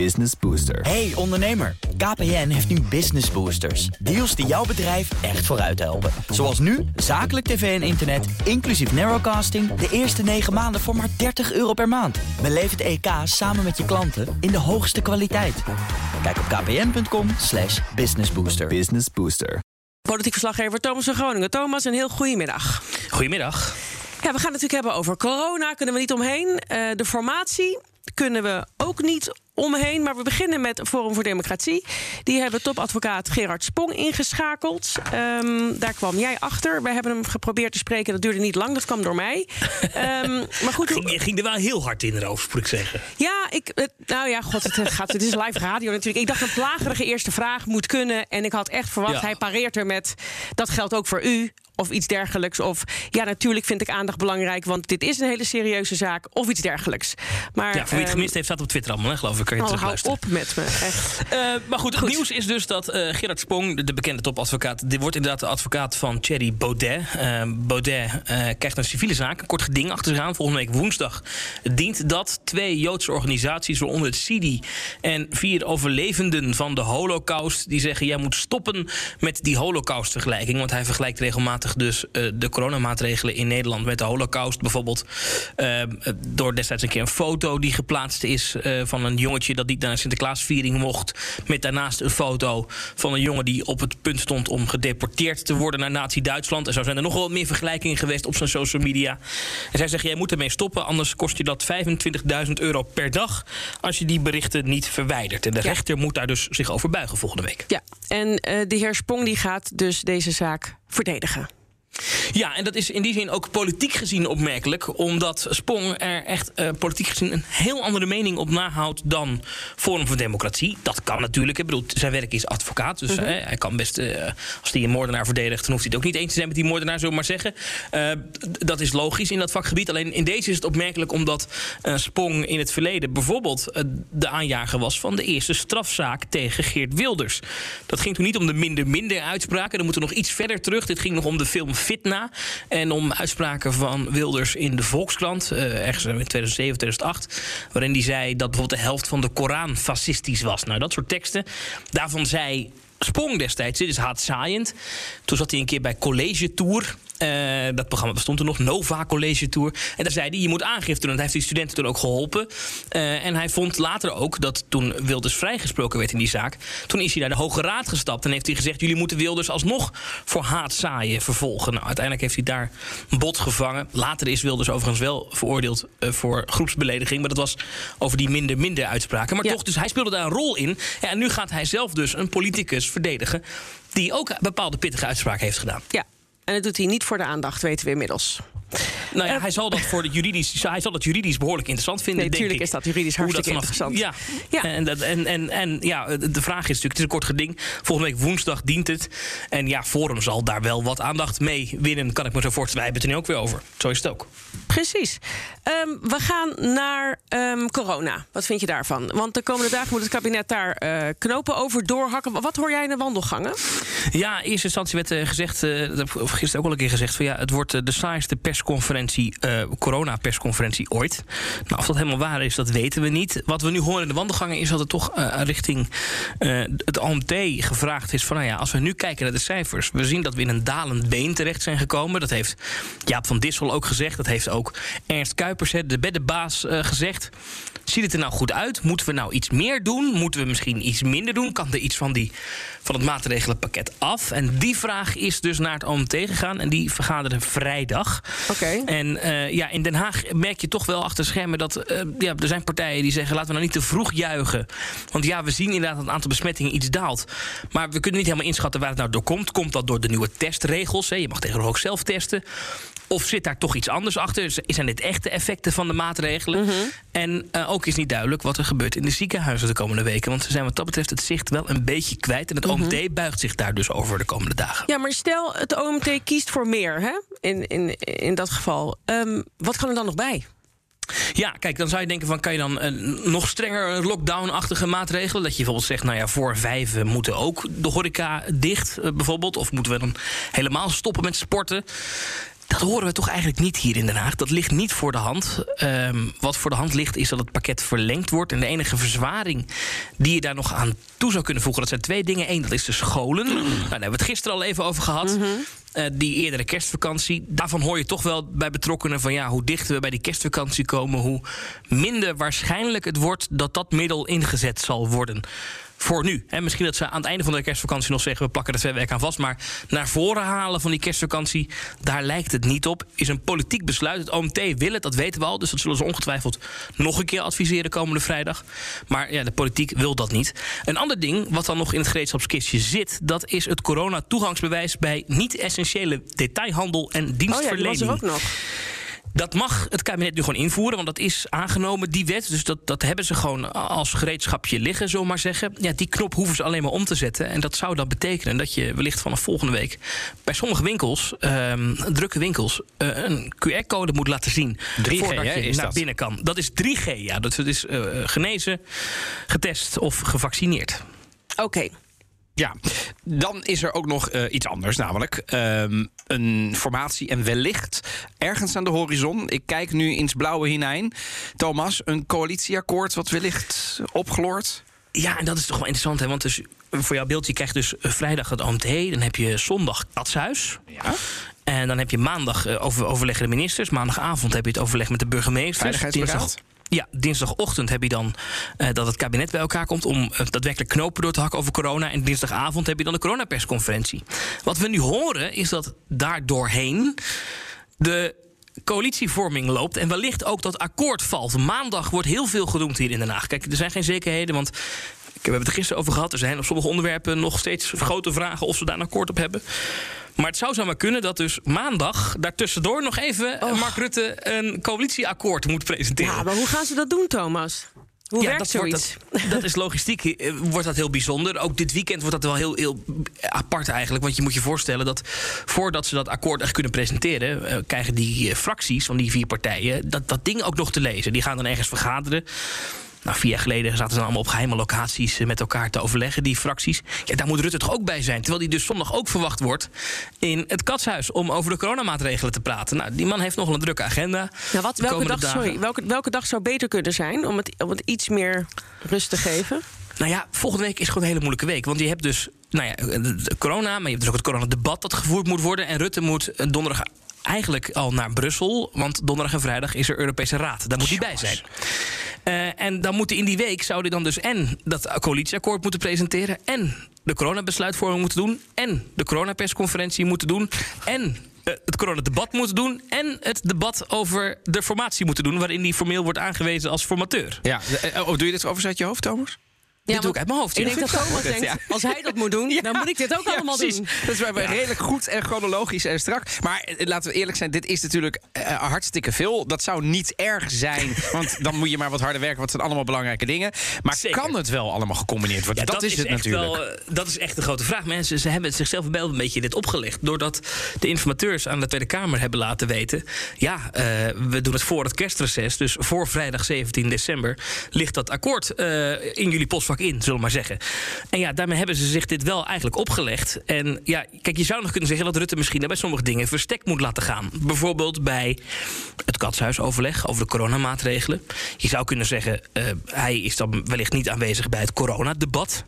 Business Booster. Hey ondernemer, KPN heeft nu Business Boosters. Deals die jouw bedrijf echt vooruit helpen. Zoals nu, zakelijk tv en internet, inclusief narrowcasting... de eerste 9 maanden voor maar 30 euro per maand. Beleef het EK samen met je klanten in de hoogste kwaliteit. Kijk op kpn.com slash businessbooster. Business Booster. Politiek verslaggever Thomas van Groningen. Thomas, een heel goedemiddag. Goedemiddag. Ja, we gaan het natuurlijk hebben over corona. Kunnen we niet omheen. Eh, de formatie kunnen we ook niet omheen. Maar we beginnen met Forum voor Democratie. Die hebben topadvocaat Gerard Spong ingeschakeld. Ehm, daar kwam jij achter. We hebben hem geprobeerd te spreken. Dat duurde niet lang. Dat kwam door mij. Ehm, maar goed, Ging, je ging er wel heel hard in erover, moet ik zeggen. Ja, ik, het- nou ja, god, het, gaat, het is live radio natuurlijk. Ik dacht een plagerige eerste vraag moet kunnen. En ik had echt verwacht, Ja. hij pareert er met... dat geldt ook voor u, of iets dergelijks. Of ja, natuurlijk vind ik aandacht belangrijk... want dit is een hele serieuze zaak, of iets dergelijks. Maar, Ja, voor wie het ehm, gemist heeft, staat op Twitter allemaal, hè, geloof ik. Kan je oh, op met me, echt. Eh, maar goed, het nieuws is dus dat eh, Gerard Spong, de, de bekende topadvocaat... dit wordt inderdaad de advocaat van Thierry Baudet. Eh, Baudet krijgt een civiele zaak, een kort geding achter zich aan. Volgende week woensdag dient dat. Twee Joodse organisaties, waaronder het CIDI... en vier overlevenden van de holocaust... die zeggen, jij moet stoppen met die holocaustvergelijking. Want hij vergelijkt regelmatig dus de coronamaatregelen in Nederland... met de holocaust bijvoorbeeld. door destijds een keer een foto die geplaatst is... van een jongetje dat niet naar een Sinterklaasviering mocht... met daarnaast een foto van een jongen die op het punt stond... om gedeporteerd te worden naar Nazi-Duitsland. En zo zijn er nog wel meer vergelijkingen geweest op zijn social media. En zij zeggen, jij moet ermee stoppen... anders kost je dat 25.000 euro per dag... als je die berichten niet verwijdert. En de Ja. rechter moet daar dus zich over buigen volgende week. Ja, en eh, de heer Spong die gaat dus deze zaak verdedigen. Ja, en dat is in die zin ook politiek gezien opmerkelijk. Omdat Spong er echt eh, politiek gezien een heel andere mening op nahoudt dan Forum voor Democratie. Dat kan natuurlijk. Ik bedoel, zijn werk is advocaat. Dus eh, hij kan best, eh, als hij een moordenaar verdedigt, dan hoeft hij het ook niet eens te zijn met die moordenaar, zullen we maar zeggen. Eh, d- dat is logisch in dat vakgebied. Alleen in deze is het opmerkelijk omdat Spong in het verleden bijvoorbeeld de aanjager was van de eerste strafzaak tegen Geert Wilders. Dat ging toen niet om de minder-minder uitspraken. Dan moeten we nog iets verder terug. Dit ging nog om de film Fitna. En om uitspraken van Wilders in de Volkskrant. eh, ergens in 2007, 2008. Waarin hij zei dat bijvoorbeeld de helft van de Koran fascistisch was. Nou, dat soort teksten. Daarvan zei Sprong destijds, dit is haatzaaiend. Toen zat hij een keer bij College Tour. Eh, dat programma bestond er nog, Nova College Tour. En daar zei hij, je moet aangifte doen. En hij heeft die studenten toen ook geholpen. Eh, en hij vond later ook dat toen Wilders vrijgesproken werd in die zaak... toen is hij naar de Hoge Raad gestapt en heeft hij gezegd... jullie moeten Wilders alsnog voor haatzaaien vervolgen. Nou, uiteindelijk heeft hij daar een bot gevangen. Later is Wilders overigens wel veroordeeld eh, voor groepsbelediging... maar dat was over die minder-minder uitspraken. Maar Ja. toch, dus hij speelde daar een rol in. Ja, en nu gaat hij zelf dus een politicus verdedigen... die ook bepaalde pittige uitspraken heeft gedaan. Ja, en dat doet hij niet voor de aandacht, weten we inmiddels. Nou ja, hij zal dat voor de juridisch, hij zal dat juridisch behoorlijk interessant vinden. Nee, denk tuurlijk ik. is dat juridisch hartstikke interessant. Ja, Ja. En, en, en, en ja, de vraag is natuurlijk, het is een kort geding. Volgende week woensdag dient het. En ja, Forum zal daar wel wat aandacht mee winnen, kan ik me zo voorstellen. Wij hebben het er nu ook weer over. Zo is het ook. Precies. Ehm, we gaan naar ehm, corona. Wat vind je daarvan? Want de komende dagen moet het kabinet daar eh, knopen over doorhakken. Wat hoor jij in de wandelgangen? Ja, in eerste instantie werd eh, gezegd, ik gisteren ook al een keer gezegd, van ja, het wordt de saaiste persconferentie, corona-persconferentie ooit. Nou, of dat helemaal waar is, dat weten we niet. Wat we nu horen in de wandelgangen is dat het toch richting het OMT gevraagd is van, nou ja, als we nu kijken naar de cijfers, we zien dat we in een dalend been terecht zijn gekomen. Dat heeft Jaap van Dissel ook gezegd, dat heeft ook Ernst Kuipers, de beddenbaas, eh, gezegd. Ziet het er nou goed uit? Moeten we nou iets meer doen? Moeten we misschien iets minder doen? Kan er iets van, die, van het maatregelenpakket af? En die vraag is dus naar het OMT gegaan. En die vergaderen vrijdag. Oké. En eh, ja, in Den Haag merk je toch wel achter schermen dat eh, ja, er zijn partijen die zeggen: laten we nou niet te vroeg juichen. Want ja, we zien inderdaad dat het aantal besmettingen iets daalt. Maar we kunnen niet helemaal inschatten waar het nou door komt. Komt dat door de nieuwe testregels? Hè? Je mag tegenwoordig ook zelf testen. Of zit daar toch iets anders achter? Zijn dit echt de effecten van de maatregelen? En eh, ook is niet duidelijk wat er gebeurt in de ziekenhuizen de komende weken. Want ze zijn wat dat betreft het zicht wel een beetje kwijt. En het OMT buigt zich daar dus over de komende dagen. Ja, maar stel het OMT kiest voor meer, hè? In, in, in dat geval. Ehm, wat kan er dan nog bij? Ja, kijk, dan zou je denken van... kan je dan een nog strenger lockdown-achtige maatregelen? Dat je bijvoorbeeld zegt, nou ja, voor vijf moeten ook de horeca dicht, eh, bijvoorbeeld. Of moeten we dan helemaal stoppen met sporten? Dat horen we toch eigenlijk niet hier in Den Haag. Dat ligt niet voor de hand. Ehm, wat voor de hand ligt is dat het pakket verlengd wordt. En de enige verzwaring die je daar nog aan toe zou kunnen voegen... dat zijn twee dingen. Eén, dat is de scholen. Nou, daar hebben we het gisteren al even over gehad. Uh, die eerdere kerstvakantie. Daarvan hoor je toch wel bij betrokkenen van ja, hoe dichter we bij die kerstvakantie komen, hoe minder waarschijnlijk het wordt dat dat middel ingezet zal worden voor nu. En misschien dat ze aan het einde van de kerstvakantie nog zeggen... we plakken er twee weken aan vast. Maar naar voren halen van die kerstvakantie, daar lijkt het niet op. Is een politiek besluit. Het OMT wil het, dat weten we al. Dus dat zullen ze ongetwijfeld nog een keer adviseren komende vrijdag. Maar ja, de politiek wil dat niet. Een ander ding wat dan nog in het gereedschapskistje zit... dat is het corona-toegangsbewijs bij niet-essentiële detailhandel en dienstverlening. Oh ja, die was er ook nog. Dat mag het kabinet nu gewoon invoeren, want dat is aangenomen, die wet. Dus dat, dat hebben ze gewoon als gereedschapje liggen, zullen maar zeggen. Ja, die knop hoeven ze alleen maar om te zetten. En dat zou dan betekenen dat je wellicht vanaf volgende week... bij sommige winkels, um, drukke winkels, uh, een QR-code moet laten zien... 3G, voordat je is naar dat? binnen kan. Dat is 3G, ja. Dat is uh, genezen, getest of gevaccineerd. Oké. Okay. Ja, dan is er ook nog uh, iets anders, namelijk um, een formatie en wellicht ergens aan de horizon. Ik kijk nu ins blauwe hinein. Thomas, een coalitieakkoord wat wellicht opgloort? Ja, en dat is toch wel interessant, hè? Want dus, voor jouw beeld, je krijgt dus vrijdag het OMT, dan heb je zondag Katshuis. Ja. En dan heb je maandag over, overleggen de ministers. Maandagavond heb je het overleg met de burgemeesters. Dinsdag, ja, dinsdagochtend heb je dan uh, dat het kabinet bij elkaar komt om uh, daadwerkelijk knopen door te hakken over corona. En dinsdagavond heb je dan de coronapersconferentie. Wat we nu horen is dat daar doorheen de coalitievorming loopt en wellicht ook dat akkoord valt. Maandag wordt heel veel genoemd hier in Den Haag. Kijk, er zijn geen zekerheden, want we hebben het er gisteren over gehad. Er zijn op sommige onderwerpen nog steeds grote vragen of ze daar een akkoord op hebben. Maar het zou zomaar kunnen dat dus maandag daartussendoor nog even oh. Mark Rutte een coalitieakkoord moet presenteren. Ja, maar hoe gaan ze dat doen, Thomas? Hoe ja, werkt dat, zoiets? Dat, dat is logistiek, wordt dat heel bijzonder. Ook dit weekend wordt dat wel heel, heel apart eigenlijk. Want je moet je voorstellen dat voordat ze dat akkoord echt kunnen presenteren... Uh, krijgen die uh, fracties van die vier partijen dat, dat ding ook nog te lezen. Die gaan dan ergens vergaderen. Nou, vier jaar geleden zaten ze allemaal op geheime locaties met elkaar te overleggen, die fracties. Ja, daar moet Rutte toch ook bij zijn. Terwijl die dus zondag ook verwacht wordt in het katshuis om over de coronamaatregelen te praten. Nou, die man heeft nog een drukke agenda. Nou, wat, welke, dag, sorry, welke, welke dag zou beter kunnen zijn om het, om het iets meer rust te geven? Nou ja, volgende week is gewoon een hele moeilijke week. Want je hebt dus nou ja, de corona, maar je hebt dus ook het coronadebat dat gevoerd moet worden. En Rutte moet donderdag eigenlijk al naar Brussel. Want donderdag en vrijdag is er Europese Raad. Daar moet hij bij zijn. Uh, en dan moeten in die week zouden dan dus en dat coalitieakkoord moeten presenteren. En de coronabesluitvorming moeten doen. En de coronapersconferentie moeten doen. En uh, het coronadebat moeten doen. En het debat over de formatie moeten doen. Waarin die formeel wordt aangewezen als formateur. Ja, oh, doe je dit over uit je hoofd, Thomas? Ja, dit doe ik uit mijn hoofd. Ik denk dat Thomas denkt, als hij dat moet doen, dan moet ik dit ook allemaal doen. Dat is bij redelijk goed en chronologisch en strak. Maar laten we eerlijk zijn, dit is natuurlijk uh, hartstikke veel. Dat zou niet erg zijn, want dan moet je maar wat harder werken. Want het zijn allemaal belangrijke dingen. Maar kan het wel allemaal gecombineerd worden? dat, is het natuurlijk. Wel, dat is echt de grote vraag. Mensen ze hebben zichzelf wel een beetje dit opgelegd. Doordat de informateurs aan de Tweede Kamer hebben laten weten... ja, we doen het voor het kerstreces. Dus voor vrijdag 17 december ligt dat akkoord in jullie in, zullen we maar zeggen. En ja, daarmee hebben ze zich dit wel eigenlijk opgelegd. En ja, kijk, je zou nog kunnen zeggen dat Rutte misschien bij sommige dingen verstek moet laten gaan. Bijvoorbeeld bij het katshuisoverleg over de coronamaatregelen. Je zou kunnen zeggen, uh, hij is dan wellicht niet aanwezig bij het coronadebat.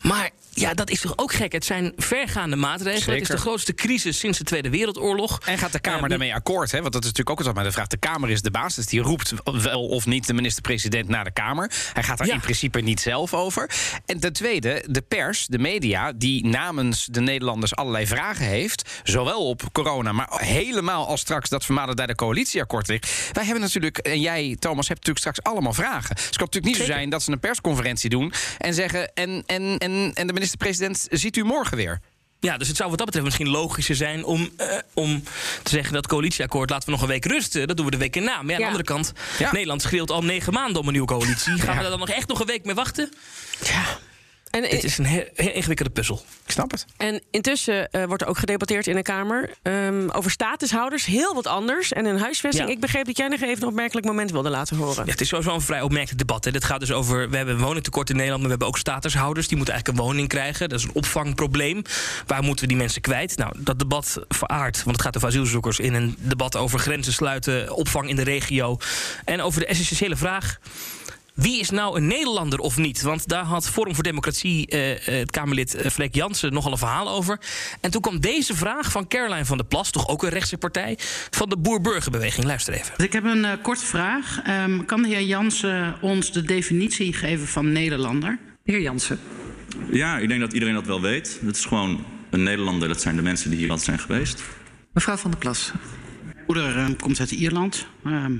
Maar ja, dat is toch ook gek? Het zijn vergaande maatregelen. Zeker. Het is de grootste crisis sinds de Tweede Wereldoorlog. En gaat de Kamer uh, daarmee akkoord? Hè? Want dat is natuurlijk ook altijd maar de vraag. De Kamer is de basis. Die roept wel of niet de minister-president naar de Kamer. Hij gaat daar ja. in principe niet zelf over. En ten tweede, de pers, de media, die namens de Nederlanders allerlei vragen heeft. Zowel op corona, maar helemaal als straks dat vermalen daar de coalitieakkoord ligt. Wij hebben natuurlijk, en jij, Thomas, hebt natuurlijk straks allemaal vragen. Dus het kan natuurlijk niet Zeker. zo zijn dat ze een persconferentie doen en zeggen. En, en, en, en de minister-president ziet u morgen weer. Ja, dus het zou wat dat betreft misschien logischer zijn om, uh, om te zeggen dat coalitieakkoord laten we nog een week rusten. Dat doen we de week erna. Maar ja, aan de andere kant, ja. Nederland schreeuwt al negen maanden om een nieuwe coalitie. Gaan ja. we daar dan nog echt nog een week mee wachten? Ja. En, Dit is een heel, heel ingewikkelde puzzel. Ik snap het. en intussen eh, wordt er ook gedebatteerd in de Kamer ehm, over statushouders. Heel wat anders. En een huisvesting. Ja. Ik begreep dat jij nog even een opmerkelijk moment wilde laten horen. Ja, het is sowieso een vrij opmerkelijk debat. Hè. Dit gaat dus over, we hebben een woningtekort in Nederland... maar we hebben ook statushouders, die moeten eigenlijk een woning krijgen. Dat is een opvangprobleem. Waar moeten we die mensen kwijt? Nou, dat debat veraardt, want het gaat over asielzoekers... in een debat over grenzen sluiten, opvang in de regio... en over de essentiële vraag... Wie is nou een Nederlander of niet? Want daar had Forum voor Democratie, eh, eh, het Kamerlid eh, Vlek Jansen, nogal een verhaal over. En toen kwam deze vraag van Caroline van der Plas, toch ook een rechtse partij, van de Boer-Burgerbeweging. Luister even. Dus ik heb een eh, korte vraag. Ehm, kan de heer Jansen ons de definitie geven van Nederlander? De heer Jansen. Ja, ik denk dat iedereen dat wel weet. Dat is gewoon een Nederlander. Dat zijn de mensen die hier altijd zijn geweest. Mevrouw van der Plas. Mijn moeder eh, komt uit Ierland. ehm,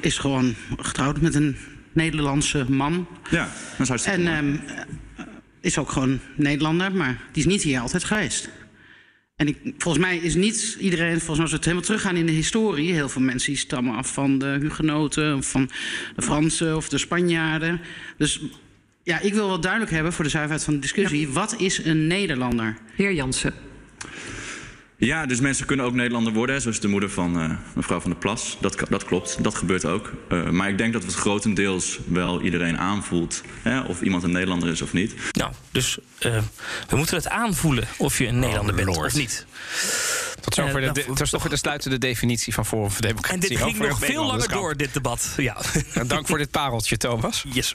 is gewoon getrouwd met een Nederlandse man. Ja, dat is hartstikke En ehm, eh, is ook gewoon Nederlander, maar die is niet hier altijd geweest. En ik, volgens mij is niet iedereen, volgens mij als we het helemaal teruggaan in de historie... heel veel mensen die stammen af van de Hugenoten... of van de Fransen of de Spanjaarden. Dus ja, ik wil wel duidelijk hebben voor de zuiverheid van de discussie... wat is een Nederlander? De heer Jansen. Ja, dus mensen kunnen ook Nederlander worden. hè, Zoals de moeder van eh, mevrouw van der Plas. Dat, dat klopt, dat gebeurt ook. Eh, maar ik denk dat het grotendeels wel iedereen aanvoelt. Hè, of iemand een Nederlander is of niet. Nou, dus eh, we moeten het aanvoelen of je een Nederlander bent Lord. of niet. Tot zover, de, nou, de, tot zover de sluitende definitie van Forum voor En Democratie. dit ging nog veel langer door, dit debat. Ja. En dank voor dit pareltje, Thomas. Yes.